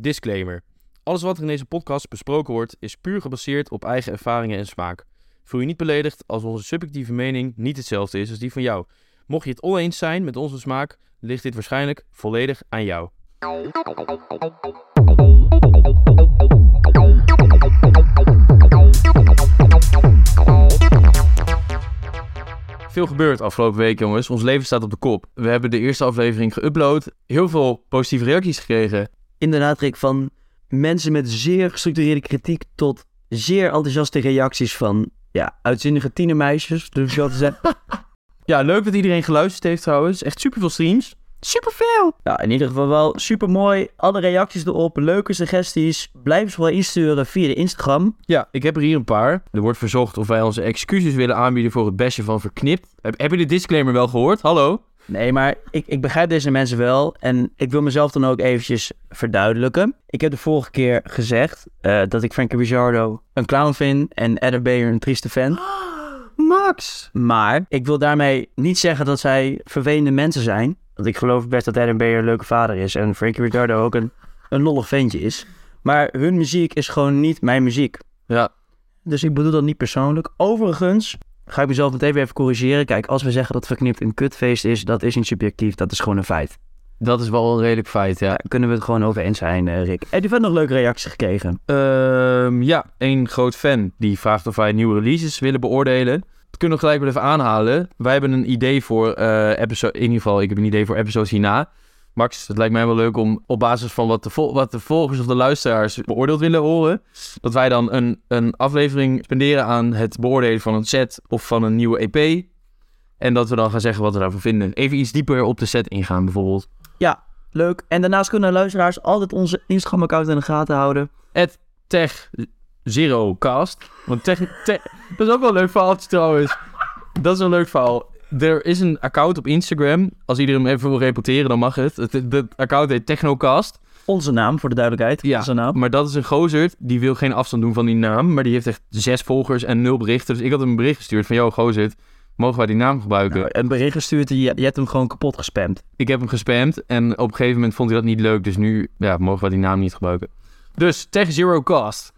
Disclaimer. Alles wat er in deze podcast besproken wordt is puur gebaseerd op eigen ervaringen en smaak. Voel je niet beledigd als onze subjectieve mening niet hetzelfde is als die van jou. Mocht je het oneens zijn met onze smaak, ligt dit waarschijnlijk volledig aan jou. Veel gebeurd afgelopen week, jongens. Ons leven staat op de kop. We hebben de eerste aflevering geüpload. Heel veel positieve reacties gekregen. Inderdaad, Rick, van mensen met zeer gestructureerde kritiek tot zeer enthousiaste reacties van ja, uitzinnige tienermeisjes. Dus zo te zeggen. Ja, leuk dat iedereen geluisterd heeft trouwens. Echt superveel streams. Superveel! Ja, in ieder geval wel super mooi. Alle reacties erop, leuke suggesties. Blijf ze vooral insturen via de Instagram. Ja, ik heb er hier een paar. Er wordt verzocht of wij onze excuses willen aanbieden voor het bestje van Verknipt. Heb, heb je de disclaimer wel gehoord? Hallo? Nee, maar ik, ik begrijp deze mensen wel. En ik wil mezelf dan ook eventjes verduidelijken. Ik heb de vorige keer gezegd eh, dat ik Frankie Rizardo een clown vind en Adam Beyer een trieste fan. Max! Maar ik wil daarmee niet zeggen dat zij vervelende mensen zijn. Want ik geloof best dat Adam Beyer een leuke vader is en Frankie Rizardo ook een, een lollig ventje is. Maar hun muziek is gewoon niet mijn muziek. Ja, Dus ik bedoel dat niet persoonlijk. Overigens ga ik mezelf meteen weer even corrigeren. Kijk, als we zeggen dat Verknipt een kutfeest is, dat is niet subjectief. Dat is gewoon een feit. dat is wel een redelijk feit, ja. Daar kunnen we het gewoon over eens zijn, eh, Rick. En die heeft nog leuke reacties gekregen. Ehm, ja, één groot fan die vraagt of wij nieuwe releases willen beoordelen. Dat kunnen we gelijk wel even aanhalen. Wij hebben een idee voor eh episode, in ieder geval, ik heb een idee voor episodes hierna. Max, het lijkt mij wel leuk om op basis van wat de, vol- wat de volgers of de luisteraars beoordeeld willen horen, dat wij dan een, een aflevering spenderen aan het beoordelen van een set of van een nieuwe EP. En dat we dan gaan zeggen wat we daarvan vinden. Even iets dieper op de set ingaan bijvoorbeeld. Ja, leuk. En daarnaast kunnen luisteraars altijd onze Instagram-account in de gaten houden. At Tech Zero Cast. Want tech, Tech- dat is ook wel een leuk verhaaltje trouwens. Dat is een leuk verhaal. Er is een account op Instagram. Als iedereen hem even wil reporteren, dan mag het. Het, het, het account heet Technocast. Onze naam, voor de duidelijkheid. Ja, Onze naam. maar dat is een gozer. Die wil geen afstand doen van die naam. Maar die heeft echt zes volgers en nul berichten. Dus ik had hem een bericht gestuurd van... Yo, gozer, mogen wij die naam gebruiken? Nou, een bericht gestuurd je hebt hem gewoon kapot gespamd. Ik heb hem gespamd. En op een gegeven moment vond hij dat niet leuk. Dus nu ja, mogen wij die naam niet gebruiken. Dus Tech Zero Cast.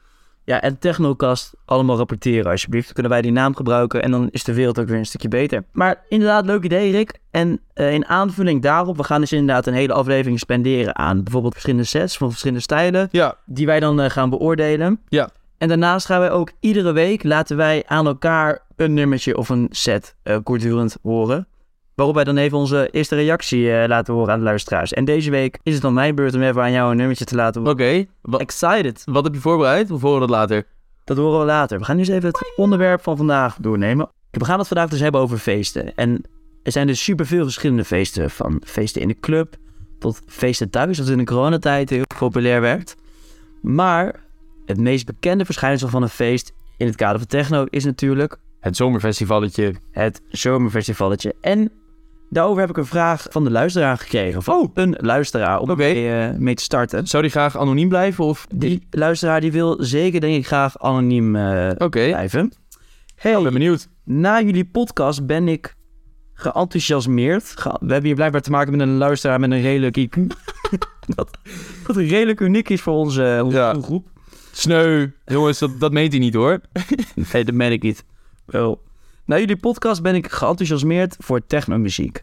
Ja, en Technocast allemaal rapporteren alsjeblieft. Dan kunnen wij die naam gebruiken en dan is de wereld ook weer een stukje beter. Maar inderdaad, leuk idee Rick. En eh, in aanvulling daarop, we gaan dus inderdaad een hele aflevering spenderen aan bijvoorbeeld verschillende sets van verschillende stijlen. Ja, Die wij dan eh, gaan beoordelen. Ja. En daarnaast gaan wij ook iedere week laten wij aan elkaar een nummertje of een set eh kortdurend horen. Waarop wij dan even onze eerste reactie eh, laten horen aan de luisteraars. En deze week is het dan mijn beurt om even aan jou een nummertje te laten horen. oké. Wa- Excited. Wat heb je voorbereid? Of horen we dat later? Dat horen we later. We gaan nu eens even het onderwerp van vandaag doornemen. We gaan het vandaag dus hebben over feesten. En er zijn dus superveel verschillende feesten. Van feesten in de club tot feesten thuis, dat in de coronatijd heel populair werd. Maar het meest bekende verschijnsel van een feest in het kader van techno is natuurlijk Het zomerfestivalletje. het zomerfestivalletje. En daarover heb ik een vraag van de luisteraar gekregen. Van een luisteraar om mee, eh, mee te starten. Zou die graag anoniem blijven? Of... Die luisteraar die wil zeker denk ik graag anoniem eh, Oké, blijven. Hey, ik ben benieuwd. na jullie podcast ben ik geenthousiasmeerd. Ge- we hebben hier blijkbaar te maken met een luisteraar met een redelijk IQ. dat, dat redelijk uniek is voor onze, onze Ja. groep. Sneu. Jongens, dat, dat meent hij niet hoor. Nee, dat meen ik niet. Wel. Na jullie podcast ben ik geenthousiasmeerd voor technomuziek.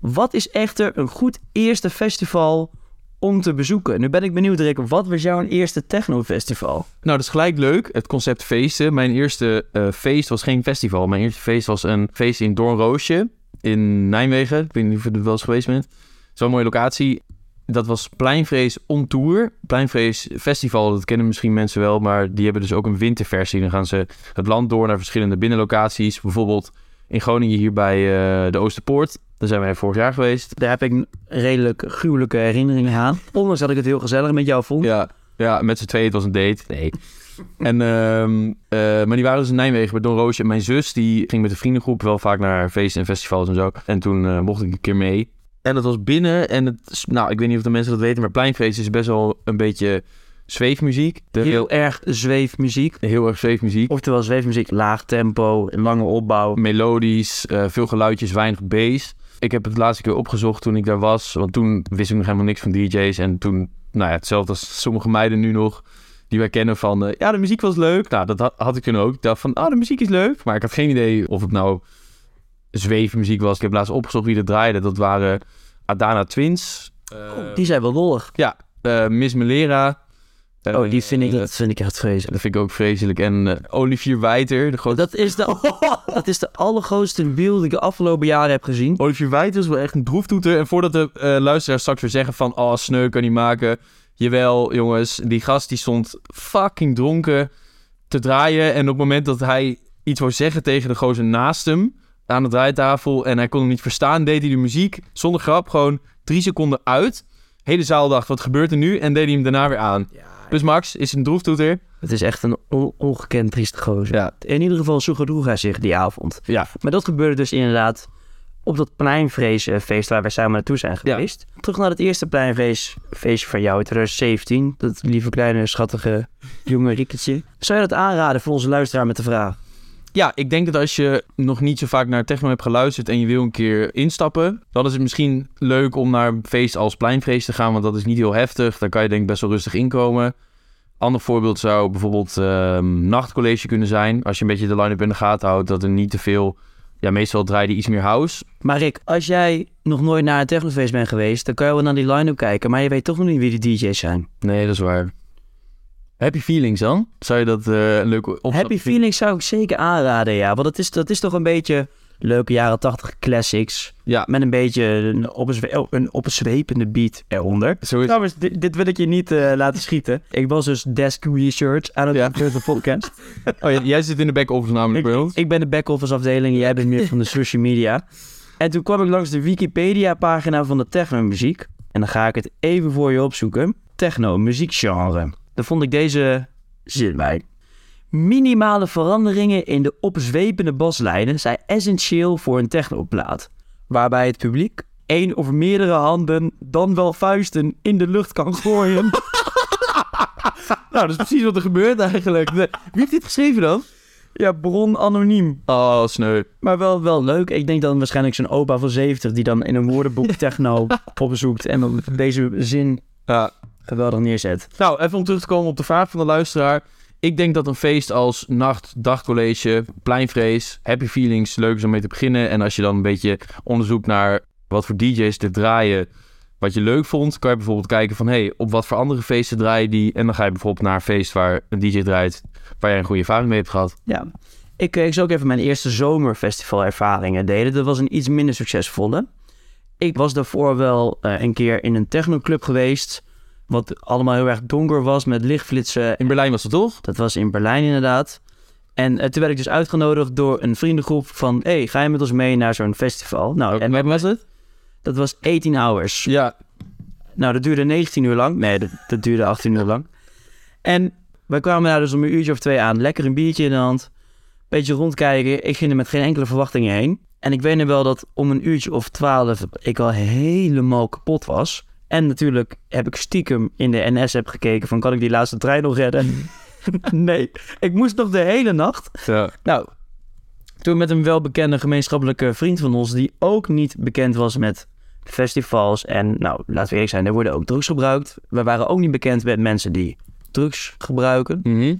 Wat is echter een goed eerste festival om te bezoeken? Nu ben ik benieuwd, Rick. Wat was jouw eerste technofestival? Nou, dat is gelijk leuk. Het concept feesten. Mijn eerste eh, feest was geen festival. Mijn eerste feest was een feest in Doornroosje in Nijmegen. Ik weet niet of je er wel eens geweest bent. Zo'n mooie locatie. Dat was Pleinvrees on Tour. Pleinvrees Festival, dat kennen misschien mensen wel. Maar die hebben dus ook een winterversie. Dan gaan ze het land door naar verschillende binnenlocaties. Bijvoorbeeld in Groningen hier bij eh, de Oosterpoort. Daar zijn wij vorig jaar geweest. Daar heb ik een redelijk gruwelijke herinneringen aan. Ondanks dat ik het heel gezellig met jou vond. Ja, ja met z'n tweeën. Het was een date. Nee. En, ehm, eh, maar die waren dus in Nijmegen bij Don Roosje. En mijn zus die ging met een vriendengroep wel vaak naar feesten en festivals en zo. En toen eh, mocht ik een keer mee. En dat was binnen. En het, nou, ik weet niet of de mensen dat weten, maar Pleinfeest is best wel een beetje zweefmuziek. De Heel erg zweefmuziek. heel erg zweefmuziek. Oftewel zweefmuziek, laag tempo, lange opbouw. Melodisch, eh, veel geluidjes, weinig bass. Ik heb het laatste keer opgezocht toen ik daar was. Want toen wist ik nog helemaal niks van DJ's. En toen nou ja, hetzelfde als sommige meiden nu nog, die wij kennen van, eh, ja, de muziek was leuk. Nou, dat had, had ik toen ook. Ik dacht van, ah, de muziek is leuk. Maar ik had geen idee of het nou zweefmuziek was. Ik heb laatst opgezocht wie er draaide. Dat waren Adana Twins. eh, Oh, die zijn wel lollig. Ja, eh, Miss Melera. eh, Oh, die vind ik, eh, dat vind ik echt vreselijk. dat vind ik ook vreselijk. En eh, Olivier Wijter, de. Dat is, de, dat is de allergrootste beeld die ik de afgelopen jaren heb gezien. Olivier Wijter is wel echt een droeftoeter. En voordat de eh, luisteraars straks weer zeggen van... Oh, sneu kan niet maken. Jawel, jongens. Die gast die stond fucking dronken te draaien. En op het moment dat hij iets wou zeggen tegen de gozer naast hem... aan de draaitafel en hij kon hem niet verstaan... deed hij de muziek zonder grap gewoon drie seconden uit. Hele zaal dacht, wat gebeurt er nu? En deed hij hem daarna weer aan. Dus Max is een droeftoeter. Het is echt een on- ongekend trieste gozer. Ja. In ieder geval, zo gedroeg hij zich die avond. Ja, Maar dat gebeurde dus inderdaad op dat pleinvreesfeest waar wij samen naartoe zijn Ja. geweest. Terug naar het eerste pleinvreesfeestje van jou in 2017. Dat lieve kleine schattige jonge Rieketje. Zou je dat aanraden voor onze luisteraar met de vraag? Ja, ik denk dat als je nog niet zo vaak naar techno hebt geluisterd en je wil een keer instappen, dan is het misschien leuk om naar een feest als pleinfeest te gaan, want dat is niet heel heftig. Daar kan je denk ik best wel rustig inkomen. Ander voorbeeld zou bijvoorbeeld ehm, nachtcollege kunnen zijn. Als je een beetje de line-up in de gaten houdt, dat er niet te veel... Ja, meestal draaide iets meer house. Maar Rick, als jij nog nooit naar een technofeest bent geweest, dan kan je wel naar die line-up kijken, maar je weet toch nog niet wie de DJ's zijn. Nee, dat is waar. Happy Feelings dan? Zou je dat eh, een leuke opstap Happy? Feelings zou ik zeker aanraden, ja. Want dat is, dat is toch een beetje leuke jaren 80 classics. Ja, Met een beetje een, opzwe- oh, een opzwepende beat eronder. zo is Trouwens, dit, dit wil ik je niet eh, laten schieten. Ik was dus desk research aan het Ja. de podcast. Oh, ja, jij zit in de back-office namelijk, bij ons. ik ben de back-office afdeling, jij bent meer van de social media. En toen kwam ik langs de Wikipedia-pagina van de techno-muziek. En dan ga ik het even voor je opzoeken. Techno-muziekgenre. Daar vond ik deze zin bij. Minimale veranderingen in de opzwepende baslijnen zijn essentieel voor een technoplaat. Waarbij het publiek één of meerdere handen, dan wel vuisten, in de lucht kan gooien. Nou, dat is precies wat er gebeurt eigenlijk. Wie heeft dit geschreven dan? ja, bron anoniem. Oh, sneu. Maar wel, wel leuk. Ik denk dan waarschijnlijk zo'n opa van 70 die dan in een woordenboek techno opzoekt en dan deze zin Ja, geweldig neerzet. Nou, even om terug te komen op de vraag van de luisteraar. Ik denk dat een feest als nacht, dagcollege, pleinvrees, happy feelings leuk is om mee te beginnen. En als je dan een beetje onderzoekt naar wat voor DJ's er draaien, wat je leuk vond, kan je bijvoorbeeld kijken van, hé, hey, op wat voor andere feesten draaien die? En dan ga je bijvoorbeeld naar een feest waar een DJ draait, waar jij een goede ervaring mee hebt gehad. Ja. Ik, eh, ik zou ook even mijn eerste zomerfestivalervaringen delen. Dat was een iets minder succesvolle. Ik was daarvoor wel eh, een keer in een technoclub geweest. Wat allemaal heel erg donker was met lichtflitsen. In Berlijn was dat toch? Dat was in Berlijn inderdaad. En eh, toen werd ik dus uitgenodigd door een vriendengroep van... hey, ga je met ons mee naar zo'n festival? Nou, en En was het? dat was 18 hours. Ja. Nou, dat duurde 19 uur lang. Nee, dat, dat duurde 18 uur lang. En wij kwamen daar dus om een uurtje of twee aan. Lekker een biertje in de hand. Beetje rondkijken. Ik ging er met geen enkele verwachtingen heen. En ik weet nog wel dat om een uurtje of twaalf ik al helemaal kapot was. En natuurlijk heb ik stiekem in de NS-app gekeken van kan ik die laatste trein nog redden? nee, ik moest nog de hele nacht. ja. Nou, toen met een welbekende gemeenschappelijke vriend van ons, die ook niet bekend was met festivals. En nou, laten we eerlijk zijn, er worden ook drugs gebruikt. We waren ook niet bekend met mensen die drugs gebruiken. Mhm.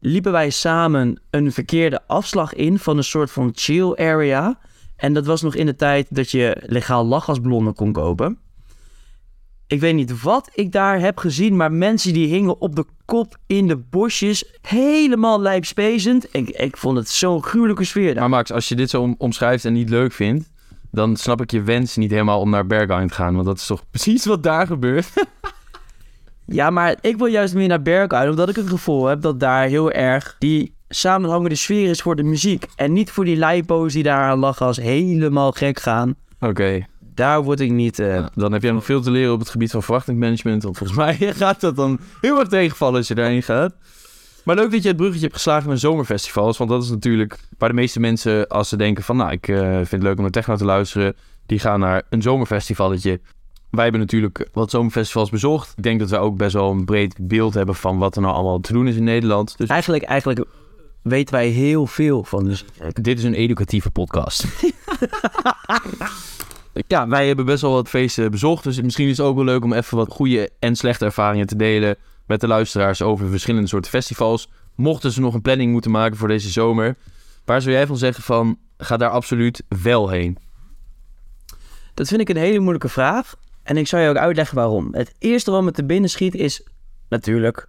Liepen wij samen een verkeerde afslag in van een soort van chill area. En dat was nog in de tijd dat je legaal lachgasballonnen kon kopen. Ik weet niet wat ik daar heb gezien, maar mensen die hingen op de kop in de bosjes. Helemaal lijpspezend. Ik, ik vond het zo'n gruwelijke sfeer daar. Maar Max, als je dit zo om- omschrijft en niet leuk vindt, dan snap ik je wens niet helemaal om naar Berghain te gaan. Want dat is toch precies wat daar gebeurt. Ja, maar ik wil juist meer naar Berghain, omdat ik het gevoel heb dat daar heel erg die samenhangende sfeer is voor de muziek. En niet voor die lijpo's die daar aan lachgas helemaal gek gaan. Oké. Daar word ik niet... eh, Dan heb jij nog veel te leren op het gebied van verwachtingsmanagement. Want volgens mij gaat dat dan heel erg tegenvallen als je daarheen gaat. Maar leuk dat je het bruggetje hebt geslagen met zomerfestivals. Want dat is natuurlijk waar de meeste mensen, als ze denken van... nou, ik eh, vind het leuk om naar techno te luisteren... die gaan naar een zomerfestivalletje. Wij hebben natuurlijk wat zomerfestivals bezocht. Ik denk dat we ook best wel een breed beeld hebben... van wat er nou allemaal te doen is in Nederland. Dus Eigenlijk, eigenlijk weten wij heel veel van. Dus dit is een educatieve podcast. Ja, wij hebben best wel wat feesten bezocht. Dus misschien is het ook wel leuk om even wat goede en slechte ervaringen te delen met de luisteraars over verschillende soorten festivals. Mochten ze nog een planning moeten maken voor deze zomer, waar zou jij van zeggen van ga daar absoluut wel heen? Dat vind ik een hele moeilijke vraag. En ik zal je ook uitleggen waarom. Het eerste wat me te binnen schiet is natuurlijk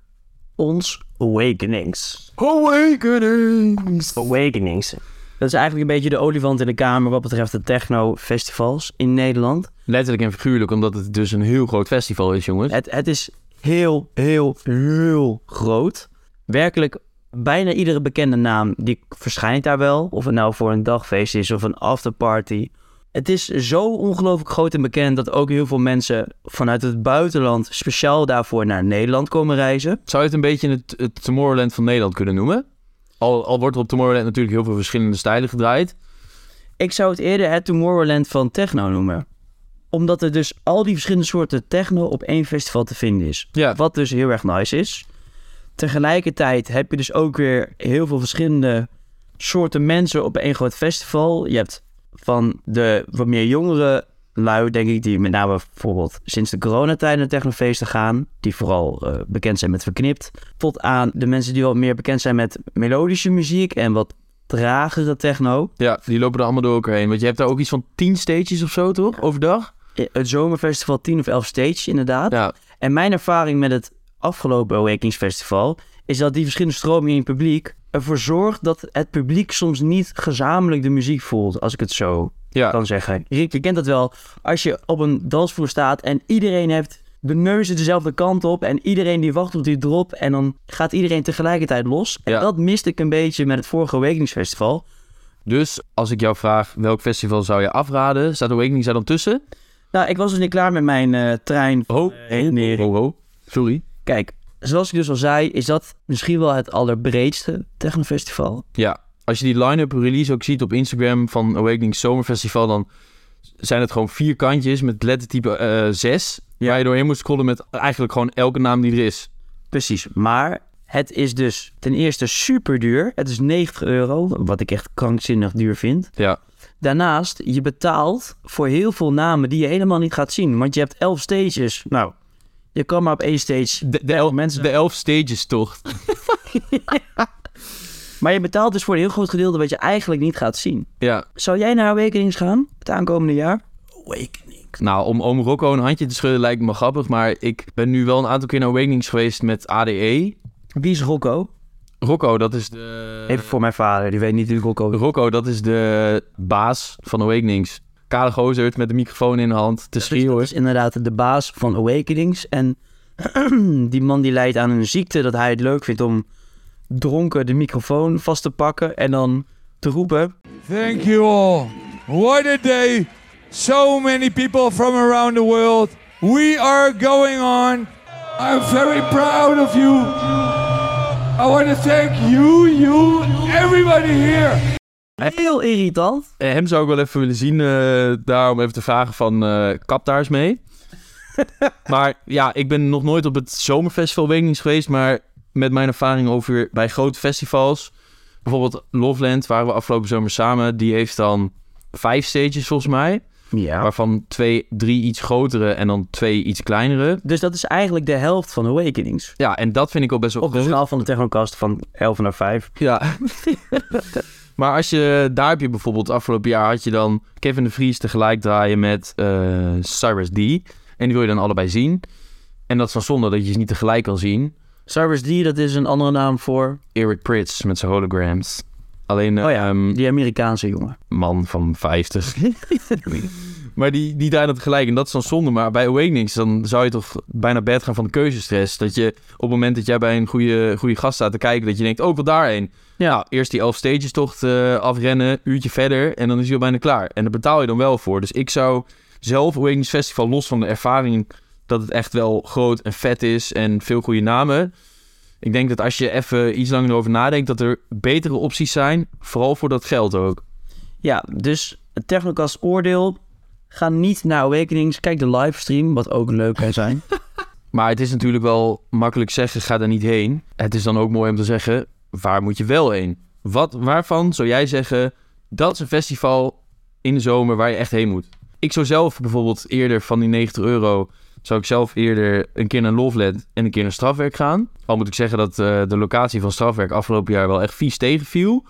ons Awakenings. Awakenings! Awakenings. Dat is eigenlijk een beetje de olifant in de kamer wat betreft de techno-festivals in Nederland. Letterlijk en figuurlijk, omdat het dus een heel groot festival is, jongens. Het, het is heel, heel, heel groot. Werkelijk, bijna iedere bekende naam die verschijnt daar wel. Of het nou voor een dagfeest is of een afterparty. Het is zo ongelooflijk groot en bekend dat ook heel veel mensen vanuit het buitenland speciaal daarvoor naar Nederland komen reizen. Zou je het een beetje het, het Tomorrowland van Nederland kunnen noemen? Al, al wordt er op Tomorrowland natuurlijk heel veel verschillende stijlen gedraaid. Ik zou het eerder het Tomorrowland van techno noemen. Omdat er dus al die verschillende soorten techno op één festival te vinden is. Ja. Wat dus heel erg nice is. Tegelijkertijd heb je dus ook weer heel veel verschillende soorten mensen op één groot festival. Je hebt van de wat meer jongere lui, denk ik, die met name bijvoorbeeld sinds de coronatijd naar technofeesten gaan. Die vooral eh, bekend zijn met verknipt. Tot aan de mensen die wat meer bekend zijn met melodische muziek en wat tragere techno. Ja, die lopen er allemaal door elkaar heen. Want je hebt daar ook iets van 10 stages of zo, toch? Overdag? Het zomerfestival 10 of 11 stage, inderdaad. Ja. En mijn ervaring met het afgelopen Awakens Festival is dat die verschillende stromingen in het publiek ervoor zorgt dat het publiek soms niet gezamenlijk de muziek voelt, als ik het zo Ja. kan zeggen. Rick, je kent dat wel. Als je op een dansvloer staat en iedereen heeft de neuzen dezelfde kant op en iedereen die wacht op die drop en dan gaat iedereen tegelijkertijd los. En Ja. dat miste ik een beetje met het vorige Awakenings Festival. Dus als ik jou vraag welk festival zou je afraden, staat Awakening daar dan tussen? Nou, ik was dus niet klaar met mijn eh, trein. Oh, weer. oh, oh. Sorry. Kijk, zoals ik dus al zei, is dat misschien wel het allerbreedste technofestival. Ja, als je die line-up release ook ziet op Instagram van Awakening Zomerfestival, dan zijn het gewoon vier kantjes met lettertype eh 6. Waar je doorheen moet scrollen met eigenlijk gewoon elke naam die er is. Precies, maar het is dus ten eerste super duur. Het is 90 euro, wat ik echt krankzinnig duur vind. Ja. Daarnaast, je betaalt voor heel veel namen die je helemaal niet gaat zien. Want je hebt 11 stages. Nou, je kan maar op één stage De, de, el- mensen. de elf stages toch? Maar je betaalt dus voor een heel groot gedeelte wat je eigenlijk niet gaat zien. Ja. Zou jij naar Awakenings gaan het aankomende jaar? Awakening. Nou, om oom Rocco een handje te schudden lijkt me grappig, maar ik ben nu wel een aantal keer naar Awakenings geweest met ADE. Wie is Rocco? Rocco, dat is de... Even voor mijn vader, die weet niet wie Rocco is. Rocco, dat is de baas van Awakenings. Kale gozerd met de microfoon in de hand te Dat is, schreeuwen. dat is inderdaad de baas van Awakenings. En die man die lijdt aan een ziekte dat hij het leuk vindt om dronken de microfoon vast te pakken en dan te roepen. Thank you all. What a day. So many people from around the world. We are going on. I'm very proud of you. I want to thank you, you, everybody here. Heel irritant. Eh, Hem zou ik wel even willen zien, eh daar om even te vragen van, eh kap daar eens mee. maar ja, ik ben nog nooit op het zomerfestival Awakenings geweest, maar met mijn ervaring over bij grote festivals, bijvoorbeeld Loveland, waren we afgelopen zomer samen, die heeft dan vijf stages volgens mij, Ja. waarvan twee, drie iets grotere en dan twee iets kleinere. Dus dat is eigenlijk de helft van Awakenings. Ja, en dat vind ik al best wel Op de schaal van de Technocast van 11 naar 5. Ja. maar als je, daar heb je bijvoorbeeld afgelopen jaar had je dan Kevin de Vries tegelijk draaien met eh, Cyrus D. En die wil je dan allebei zien. En dat is dan zonde dat je ze niet tegelijk kan zien. Cyrus D, dat is een andere naam voor Eric Prits met zijn holograms. Alleen Oh ja. ehm, die Amerikaanse jongen. man van 50. maar die, die draaien dat tegelijk en dat is dan zonde. Maar bij Awakenings dan zou je toch bijna bed gaan van de keuzestress. Dat je op het moment dat jij bij een goede, goede gast staat te kijken, dat je denkt, oh, ik wil daarheen. Ja, eerst die elf stages tocht eh, afrennen, uurtje verder en dan is hij al bijna klaar. En daar betaal je dan wel voor. Dus ik zou zelf Awakenings Festival, los van de ervaring dat het echt wel groot en vet is en veel goede namen. Ik denk dat als je even iets langer erover nadenkt, dat er betere opties zijn. Vooral voor dat geld ook. Ja, dus het Technocast oordeel. Ga niet naar Awakenings. Kijk de livestream, wat ook leuk kan zijn. Maar het is natuurlijk wel makkelijk zeggen, ga daar niet heen. Het is dan ook mooi om te zeggen, waar moet je wel heen? Wat, waarvan zou jij zeggen, dat is een festival in de zomer waar je echt heen moet? ik zou zelf bijvoorbeeld eerder van die 90 euro... zou ik zelf eerder een keer naar Loveland en een keer naar Strafwerk gaan. Al moet ik zeggen dat eh, de locatie van Strafwerk afgelopen jaar wel echt vies tegenviel.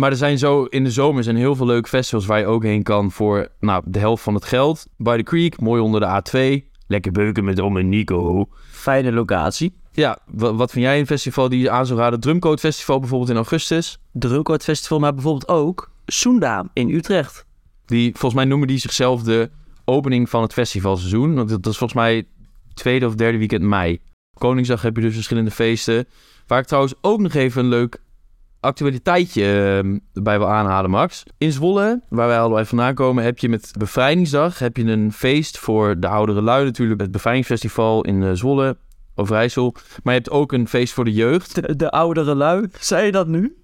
Maar er zijn zo in de zomer zijn heel veel leuke festivals waar je ook heen kan voor nou, de helft van het geld. By the Creek, mooi onder de A2. Lekker beuken met Om en Nico. Fijne locatie. Ja, wa- wat vind jij een festival die je aan zou raden? Drumcode Festival bijvoorbeeld in augustus. Drukwoord Festival, maar bijvoorbeeld ook Soenda in Utrecht. Die, volgens mij noemen die zichzelf de opening van het festivalseizoen. Want dat is volgens mij tweede of derde weekend mei. Koningsdag heb je dus verschillende feesten. Waar ik trouwens ook nog even een leuk actualiteitje eh, erbij wil aanhalen, Max. In Zwolle, waar wij allebei vandaan komen, heb je met Bevrijdingsdag heb je een feest voor de oudere lui natuurlijk. Het Bevrijdingsfestival in eh, Zwolle, Overijssel. Maar je hebt ook een feest voor de jeugd. De, de oudere lui. Zei je dat nu?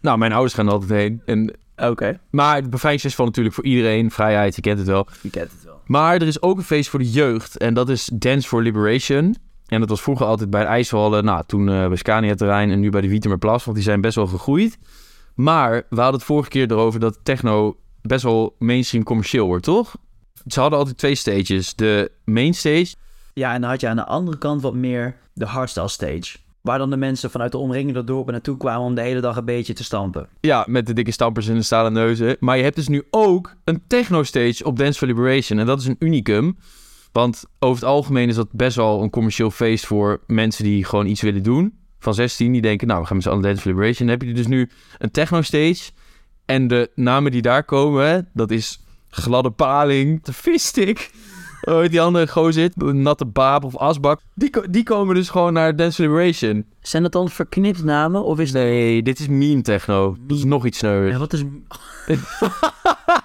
Nou, mijn ouders gaan er altijd heen. En, Oké. maar het Bevrijdingsfestival natuurlijk voor iedereen. Vrijheid, je kent het wel. Je kent het wel. Maar er is ook een feest voor de jeugd. En dat is Dance for Liberation. En dat was vroeger altijd bij de IJsselhallen. Nou, toen eh bij Scania-terrein en nu bij de Wietermerplas. Want die zijn best wel gegroeid. Maar we hadden het vorige keer erover dat techno best wel mainstream commercieel wordt, toch? Ze hadden altijd twee stages. De main stage. Ja, en dan had je aan de andere kant wat meer de hardstyle stage. Waar dan de mensen vanuit de omringende dorpen naartoe kwamen om de hele dag een beetje te stampen. Ja, met de dikke stampers en de stalen neuzen. Maar je hebt dus nu ook een techno stage op Dance for Liberation. En dat is een unicum. Want over het algemeen is dat best wel een commercieel feest voor mensen die gewoon iets willen doen. Van 16, die denken, nou, we gaan met z'n allen Dance Liberation. Dan heb je dus nu een techno stage. En de namen die daar komen, dat is Gladde Paling, de Visstick. Oh, die andere gozer, Natte Baap of Asbak. Die, die komen dus gewoon naar Dance Liberation. Zijn dat dan verknipt namen of is. Nee, dit is meme techno. Dat is nog iets sneuwer. Ja, wat is...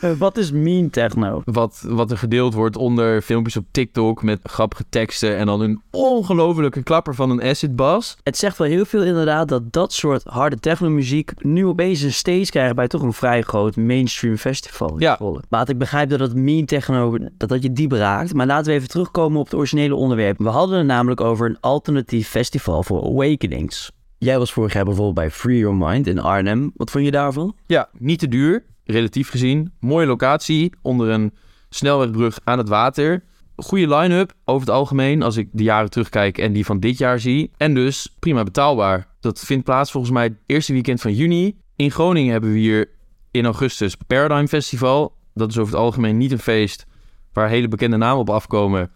Eh, wat is mean techno? wat, wat er gedeeld wordt onder filmpjes op TikTok met grappige teksten en dan een ongelofelijke klapper van een acid bass. Het zegt wel heel veel inderdaad dat dat soort harde technomuziek nu opeens een stage krijgt bij toch een vrij groot mainstream festival. Ja. Maar ik begrijp dat het mean techno, dat dat je diep raakt. Maar laten we even terugkomen op het originele onderwerp. We hadden het namelijk over een alternatief festival voor awakenings. Jij was vorig jaar bijvoorbeeld bij Free Your Mind in Arnhem. Wat vond je daarvan? Ja, niet te duur, relatief gezien. Mooie locatie onder een snelwegbrug aan het water. Goede line-up over het algemeen als ik de jaren terugkijk en die van dit jaar zie. En dus prima betaalbaar. Dat vindt plaats volgens mij het eerste weekend van juni. In Groningen hebben we hier in augustus Paradigm Festival. Dat is over het algemeen niet een feest waar hele bekende namen op afkomen.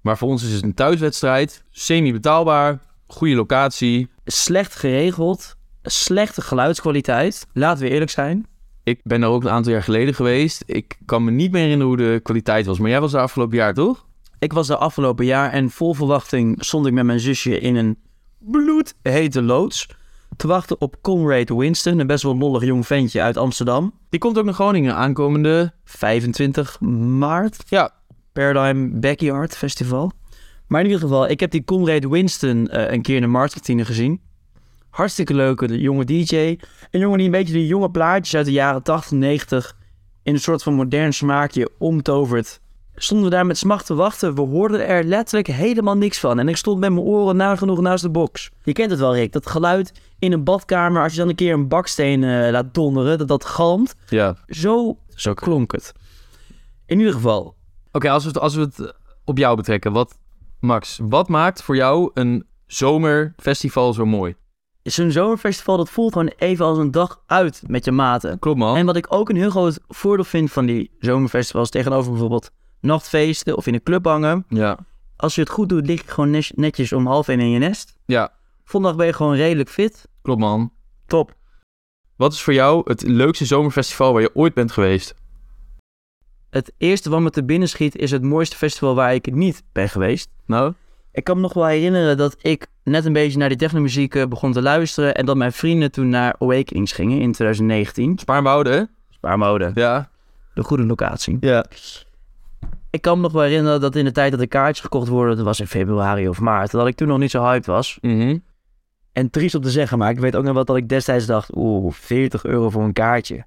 Maar voor ons is het een thuiswedstrijd. Semi-betaalbaar, goede locatie. Slecht geregeld, slechte geluidskwaliteit. Laten we eerlijk zijn. Ik ben daar ook een aantal jaar geleden geweest. Ik kan me niet meer herinneren hoe de kwaliteit was. Maar jij was daar afgelopen jaar, toch? Ik was daar afgelopen jaar en vol verwachting stond ik met mijn zusje in een bloedhete loods. Te wachten op Conrad Winston, een best wel lollig jong ventje uit Amsterdam. Die komt ook naar Groningen aankomende. 25 maart, Ja, Paradigm Backyard Festival. Maar in ieder geval, ik heb die Conrad Winston eh, een keer in de marktkantine gezien. Hartstikke leuke de jonge DJ. Een jongen die een beetje de jonge plaatjes uit de jaren 80, 90 in een soort van modern smaakje omtovert. Stonden we daar met smacht te wachten. We hoorden er letterlijk helemaal niks van. En ik stond met mijn oren nagenoeg naast de box. Je kent het wel, Rick. Dat geluid in een badkamer, als je dan een keer een baksteen eh, laat donderen, dat dat galmt. ja. Zo, zo klonk het. In ieder geval, Oké, als, we het- als we het op jou betrekken. Wat, Max, wat maakt voor jou een zomerfestival zo mooi? Zo'n zomerfestival, dat voelt gewoon even als een dag uit met je maten. Klopt man. En wat ik ook een heel groot voordeel vind van die zomerfestivals tegenover bijvoorbeeld nachtfeesten of in een club hangen. Ja. Als je het goed doet, lig je gewoon netjes om half één in je nest. Ja, Vondag ben je gewoon redelijk fit. klopt man. Top. Wat is voor jou het leukste zomerfestival waar je ooit bent geweest? Het eerste wat me te binnen schiet is het mooiste festival waar ik niet ben geweest. Nou? Ik kan me nog wel herinneren dat ik net een beetje naar die technomuziek eh, begon te luisteren. En dat mijn vrienden toen naar Awakenings gingen in 2019. Spaarnwoude, Spaarmode. Ja. De goede locatie. Ja. Ik kan me nog wel herinneren dat in de tijd dat de kaartjes gekocht worden, dat was in februari of maart, dat ik toen nog niet zo hyped was. Mhm. En triest om te zeggen, maar ik weet ook nog wel dat ik destijds dacht, oeh, 40 euro voor een kaartje.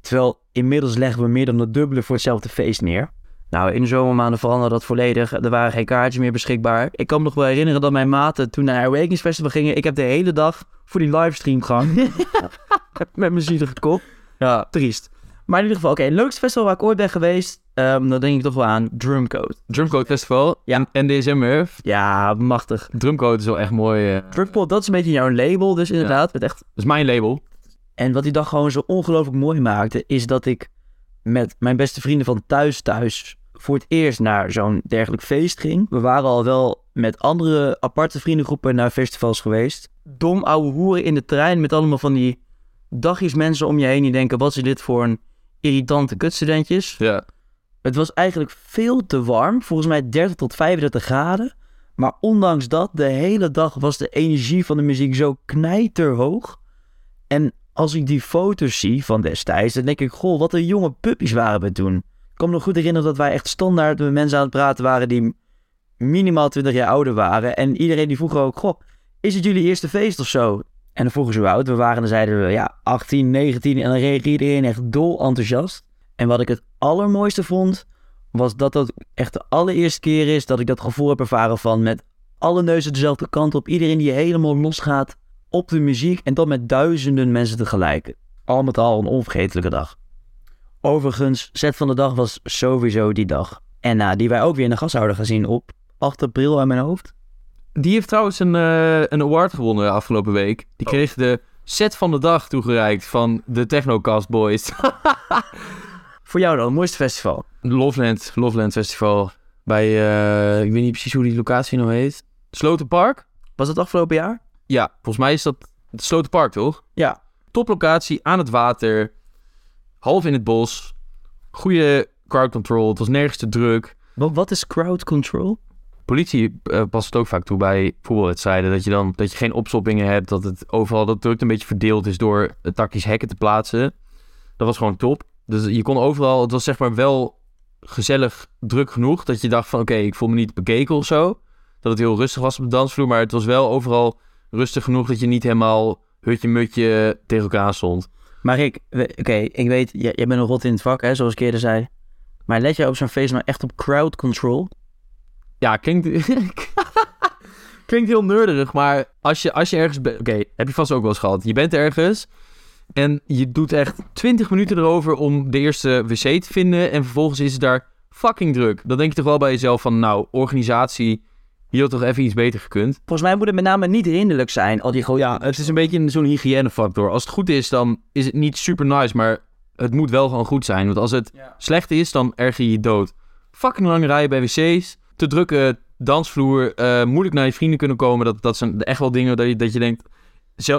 Terwijl inmiddels leggen we meer dan het dubbele voor hetzelfde feest neer. Nou, in de zomermaanden veranderde dat volledig. Er waren geen kaartjes meer beschikbaar. Ik kan me nog wel herinneren dat mijn maten toen naar Awakenings Festival gingen. Ik heb de hele dag voor die livestream gehangen. Met mijn zielige kop. Ja. Triest. Maar in ieder geval, oké, leukste festival waar ik ooit ben geweest, ehm, dan denk ik toch wel aan Drumcode. Drumcode Festival. Ja. En DSMF. Ja, machtig. Drumcode is wel echt mooi. eh, Drumcode, dat is een beetje jouw label, dus inderdaad. Met echt... dat is mijn label. En wat die dag gewoon zo ongelooflijk mooi maakte, is dat ik met mijn beste vrienden van thuis thuis voor het eerst naar zo'n dergelijk feest ging. We waren al wel met andere aparte vriendengroepen naar festivals geweest. Dom ouwe hoeren in de trein met allemaal van die dagjes mensen om je heen die denken, wat is dit voor een irritante kutstudentjes. Ja. Het was eigenlijk veel te warm, volgens mij 30 tot 35 graden. Maar ondanks dat, de hele dag was de energie van de muziek zo knijterhoog. En als ik die foto's zie van destijds, dan denk ik, goh, wat een jonge puppies waren we toen. Ik me nog goed herinneren dat wij echt standaard met mensen aan het praten waren die minimaal 20 jaar ouder waren. En iedereen die vroeg ook, goh, is het jullie eerste feest of zo? En dan vroegen ze hoe oud we waren en dan zeiden we, ja, 18, 19. En dan reageerde iedereen echt dol enthousiast. En wat ik het allermooiste vond, was dat dat echt de allereerste keer is dat ik dat gevoel heb ervaren van met alle neuzen dezelfde kant op. Iedereen die helemaal losgaat op de muziek en dat met duizenden mensen tegelijk. Al met al een onvergetelijke dag. Overigens, set van de dag was sowieso die dag. En nou, die wij ook weer in de gashouder gaan zien op 8 april aan mijn hoofd. Die heeft trouwens een, eh, een award gewonnen afgelopen week. Die kreeg de set van de dag toegereikt van de Technocast Boys. Voor jou dan, mooiste festival. Loveland, Loveland Festival. Bij, eh, ik weet niet precies hoe die locatie nou heet. Slotenpark? Was het afgelopen jaar? Ja, volgens mij is dat het Slotenpark, toch? Ja. Toplocatie, aan het water. Half in het bos. Goede crowd control. Het was nergens te druk. Wat, wat is crowd control? Politie eh, past het ook vaak toe bij voetbalwedstrijden. Dat je dan dat je geen opstoppingen hebt. Dat het overal dat druk een beetje verdeeld is door takjes hekken te plaatsen. Dat was gewoon top. Dus je kon overal, het was zeg maar wel gezellig druk genoeg. Dat je dacht van oké, ik voel me niet bekeken of zo. Dat het heel rustig was op de dansvloer. Maar het was wel overal rustig genoeg dat je niet helemaal hutje-mutje tegen elkaar stond. Maar ik, oké, ik weet, jij, jij bent een rot in het vak, hè, zoals ik eerder zei. Maar let je op zo'n feest nou echt op crowd control? Ja, klinkt, klinkt heel nerderig, maar als je, als je ergens. Oké, heb je vast ook wel eens gehad. Je bent ergens en je doet echt 20 minuten erover om de eerste wc te vinden en vervolgens is het daar fucking druk. Dan denk je toch wel bij jezelf van, nou, organisatie, hier had toch even iets beter gekund. Volgens mij moet het met name niet hinderlijk zijn. Al die gewoon, ja, Het is een beetje een- zo'n hygiënefactor. Als het goed is, dan is het niet super nice, maar het moet wel gewoon goed zijn. Want als het Ja. slecht is, dan erger je je dood. Fucking lang rijden bij wc's, te drukke dansvloer, eh, moeilijk naar je vrienden kunnen komen. Dat, dat zijn echt wel dingen dat je, dat je denkt...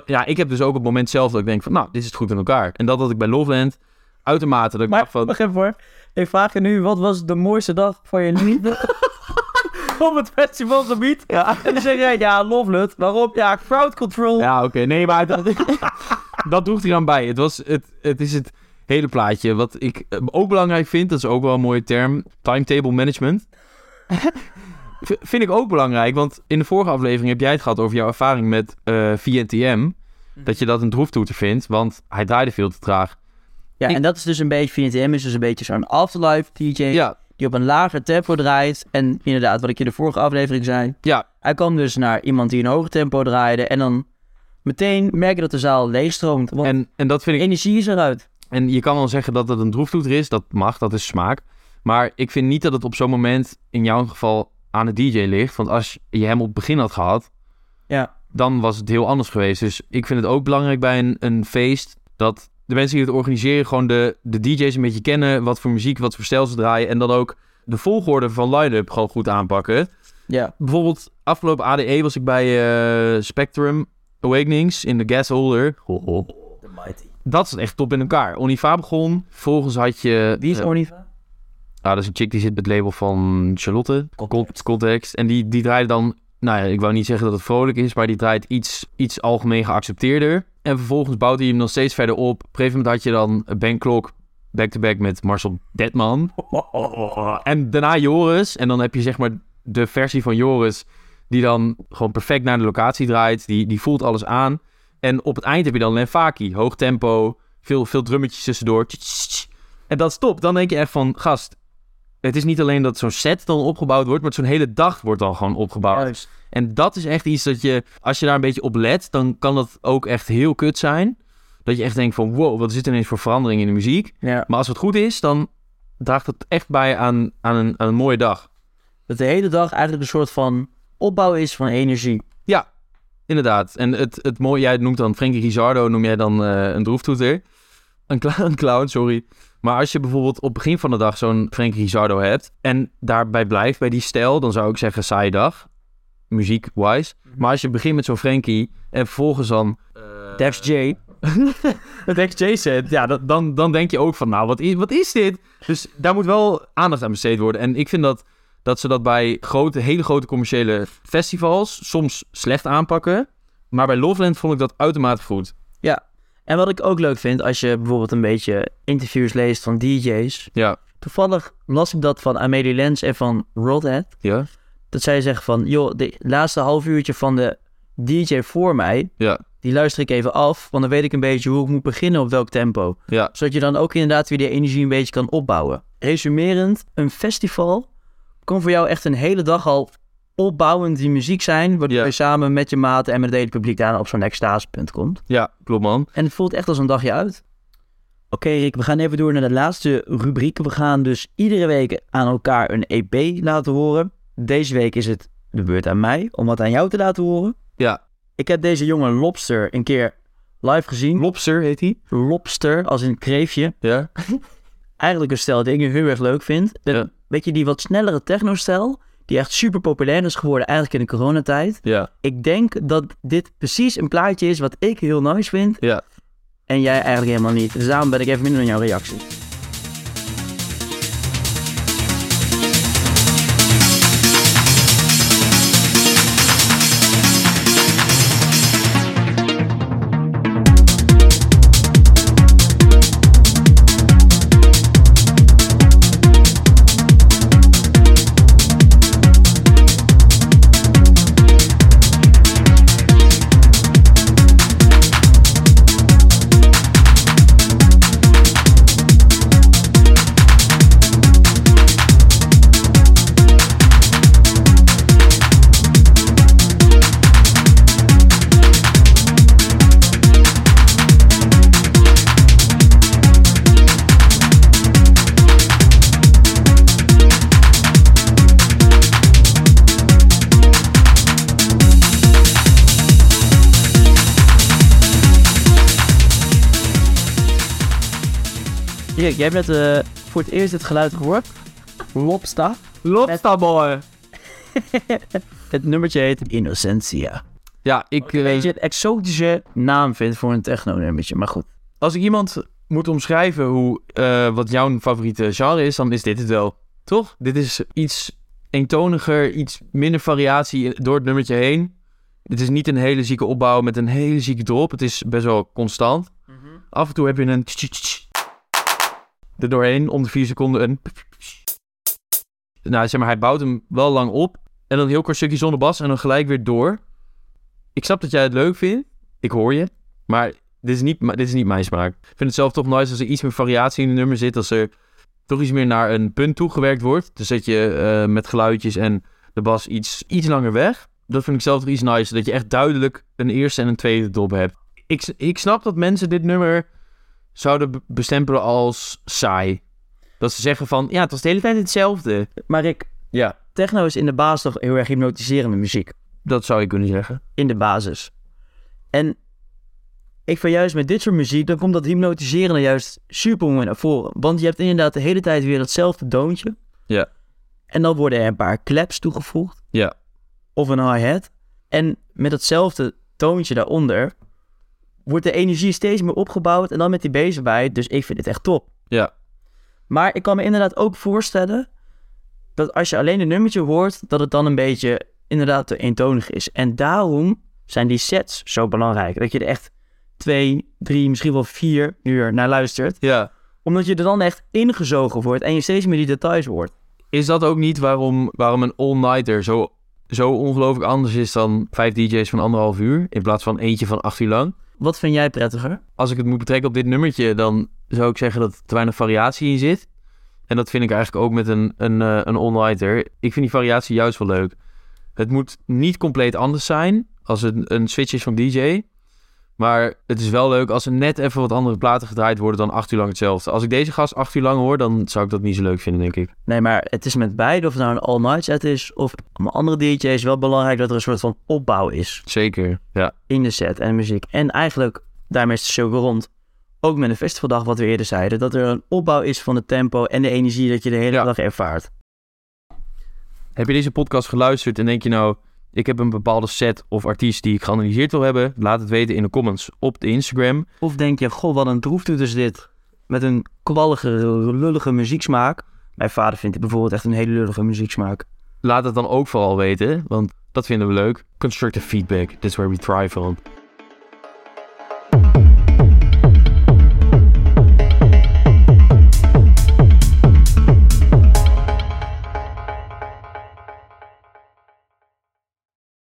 Ja, ik heb dus ook op het moment zelf dat ik denk van, nou, dit is het goed in elkaar. En dat had ik bij Loveland uitermate. Dat ik Maar dacht van, wacht even hoor. Ik vraag je nu, wat was de mooiste dag van je liefde? op het festivalgebied. ja, En dan zeg jij, ja, Lovelut. Waarom? Ja, crowd control. Ja, oké. Nee, maar dat, dat droeg er aan bij. Het, was, het, het is het hele plaatje. Wat ik eh, ook belangrijk vind, dat is ook wel een mooie term, timetable management. V- vind ik ook belangrijk, want in de vorige aflevering heb jij het gehad over jouw ervaring met eh VNTM. Dat je dat een droeftoeter vindt, want hij draaide veel te traag. Ja, Ik- en dat is dus een beetje, VNTM is dus een beetje zo'n afterlife DJ. Ja, Die op een lager tempo draait. En inderdaad, wat ik in de vorige aflevering zei. ja, Hij kwam dus naar iemand die een hoger tempo draaide. En dan meteen merk je dat de zaal leegstroomt. Want en, en dat vind ik energie is eruit. En je kan wel zeggen dat het een droeftoeter is. Dat mag, dat is smaak. Maar ik vind niet dat het op zo'n moment in jouw geval aan de DJ ligt. Want als je hem op het begin had gehad, Ja. dan was het heel anders geweest. Dus ik vind het ook belangrijk bij een, een feest dat de mensen die het organiseren gewoon de, de DJ's een beetje kennen. Wat voor muziek, wat voor stijl ze draaien. En dan ook de volgorde van line-up gewoon goed aanpakken. Ja. Bijvoorbeeld afgelopen ADE was ik bij eh, Spectrum Awakenings in de Gas Holder. Ho, ho. The Mighty. Dat is echt top in elkaar. Oniva begon. Vervolgens had je... Wie is Oniva? Ah, dat is een chick die zit met het label van Charlotte. Context. Context. En die, die draait dan... Nou ja, ik wou niet zeggen dat het vrolijk is, maar die draait iets, iets algemeen geaccepteerder. En vervolgens bouwt hij hem nog steeds verder op. Op een gegeven moment had je dan Ben Klok back-to-back met Marcel Detman. En daarna Joris. En dan heb je zeg maar de versie van Joris die dan gewoon perfect naar de locatie draait. Die, die voelt alles aan. En op het eind heb je dan Lenfaki. Hoog tempo, veel, veel drummetjes tussendoor. En dat stopt. Dan denk je echt van, gast, het is niet alleen dat zo'n set dan opgebouwd wordt, maar zo'n hele dag wordt dan gewoon opgebouwd. Juist. En dat is echt iets dat je, als je daar een beetje op let, dan kan dat ook echt heel kut zijn. Dat je echt denkt van, wow, wat is dit ineens voor verandering in de muziek? Ja. Maar als het goed is, dan draagt het echt bij aan, aan, een, aan een mooie dag. Dat de hele dag eigenlijk een soort van opbouw is van energie. Inderdaad. En het, het mooie, jij noemt dan Frankie Rizardo, noem jij dan eh, een droeftoeter. Een, cl- een clown, sorry. Maar als je bijvoorbeeld op het begin van de dag zo'n Frankie Rizardo hebt en daarbij blijft bij die stijl, dan zou ik zeggen saaie dag, muziek-wise. Maar als je begint met zo'n Frankie en vervolgens dan... eh, Dex J. het XJ set, ja, dat, dan, dan denk je ook van, nou, wat is, wat is dit? Dus daar moet wel aandacht aan besteed worden. En ik vind dat, dat ze dat bij grote, hele grote commerciële festivals soms slecht aanpakken. Maar bij Loveland vond ik dat uitermate goed. En wat ik ook leuk vind, als je bijvoorbeeld een beetje interviews leest van DJ's. Ja. Toevallig las ik dat van Amelie Lens en van Rodhead. Ja? Dat zij zeggen van, joh, de laatste half uurtje van de DJ voor mij, Ja. die luister ik even af. Want dan weet ik een beetje hoe ik moet beginnen op welk tempo. Ja. Zodat je dan ook inderdaad weer die energie een beetje kan opbouwen. Resumerend, een festival kan voor jou echt een hele dag al opbouwend die muziek zijn. Waardoor Ja. je samen met je maten en met het hele publiek daarna op zo'n extasepunt komt. Ja, klopt man. En het voelt echt als een dagje uit. Oké Rick, we gaan even door naar de laatste rubriek. We gaan dus iedere week aan elkaar een EP laten horen. Deze week is het de beurt aan mij om wat aan jou te laten horen. Ja. Ik heb deze jonge Lobster een keer live gezien. Lobster heet hij. Lobster, als een kreefje. Ja. Eigenlijk een stijl die ik heel erg leuk vind. De, Ja. Weet je, die wat snellere techno-stijl, die echt super populair is geworden eigenlijk in de coronatijd. Ja. Ik denk dat dit precies een plaatje is wat ik heel nice vind. Ja. En jij eigenlijk helemaal niet. Dus daarom ben ik even minder dan jouw reactie. Jij hebt net eh, voor het eerst het geluid gehoord. Lobster. Lobster boy. Het nummertje heet Innocentia. Ja, ik... Een eh, beetje een exotische naam vindt voor een techno-nummertje, maar goed. als ik iemand moet omschrijven hoe, eh, wat jouw favoriete genre is, dan is dit het wel. Toch? Dit is iets eentoniger, iets minder variatie door het nummertje heen. Het is niet een hele zieke opbouw met een hele zieke drop. Het is best wel constant. Af en toe heb je een... Er doorheen, om de vier seconden een... Nou, zeg maar, hij bouwt hem wel lang op. En dan heel kort stukje zonder bas en dan gelijk weer door. Ik snap dat jij het leuk vindt. Ik hoor je. Maar dit is niet, dit is niet mijn smaak. Ik vind het zelf toch nice als er iets meer variatie in het nummer zit. Als er toch iets meer naar een punt toegewerkt wordt. Dus dat je eh, met geluidjes en de bas iets, iets langer weg. Dat vind ik zelf toch iets nice. Dat je echt duidelijk een eerste en een tweede dop hebt. Ik, ik snap dat mensen dit nummer zouden be- bestempelen als saai. Dat ze zeggen van, ja, het was de hele tijd hetzelfde. Maar Rick, Ja, techno is in de basis toch heel erg hypnotiserende muziek. dat zou je kunnen zeggen. In de basis. En ik vind juist met dit soort muziek, dan komt dat hypnotiserende juist super mooi naar voren. Want je hebt inderdaad de hele tijd weer hetzelfde doontje. Ja. En dan worden er een paar claps toegevoegd. Ja. Of een hi-hat. En met hetzelfde toontje daaronder wordt de energie steeds meer opgebouwd. En dan met die erbij. Dus ik vind het echt top. Ja. Maar ik kan me inderdaad ook voorstellen dat als je alleen een nummertje hoort, dat het dan een beetje inderdaad te eentonig is. En daarom zijn die sets zo belangrijk. Dat je er echt twee, drie, misschien wel vier uur naar luistert. Ja. Omdat je er dan echt ingezogen wordt en je steeds meer die details hoort. Is dat ook niet waarom, waarom een all-nighter zo, zo ongelooflijk anders is dan vijf DJ's van anderhalf uur? In plaats van eentje van acht uur lang? Wat vind jij prettiger? Als ik het moet betrekken op dit nummertje, dan zou ik zeggen dat er te weinig variatie in zit. En dat vind ik eigenlijk ook met een, een, eh, een all-nighter. Ik vind die variatie juist wel leuk. Het moet niet compleet anders zijn als het een switch is van DJ. Maar het is wel leuk als er net even wat andere platen gedraaid worden dan acht uur lang hetzelfde. Als ik deze gast acht uur lang hoor, dan zou ik dat niet zo leuk vinden, denk ik. Nee, maar het is met beide, of het nou een all-night set is of een andere DJ, is wel belangrijk dat er een soort van opbouw is Zeker, ja. in de set en de muziek. En eigenlijk, daarmee is het cirkel rond, ook met een festivaldag, wat we eerder zeiden, dat er een opbouw is van het tempo en de energie dat je de hele Ja. dag ervaart. Heb je deze podcast geluisterd en denk je nou, ik heb een bepaalde set of artiest die ik geanalyseerd wil hebben? Laat het weten in de comments op de Instagram. Of denk je, goh, wat een droeftoet is dit. Met een kwallige, lullige muzieksmaak. Mijn vader vindt dit bijvoorbeeld echt een hele lullige muzieksmaak. Laat het dan ook vooral weten, want dat vinden we leuk. Constructive feedback, that's where we thrive on.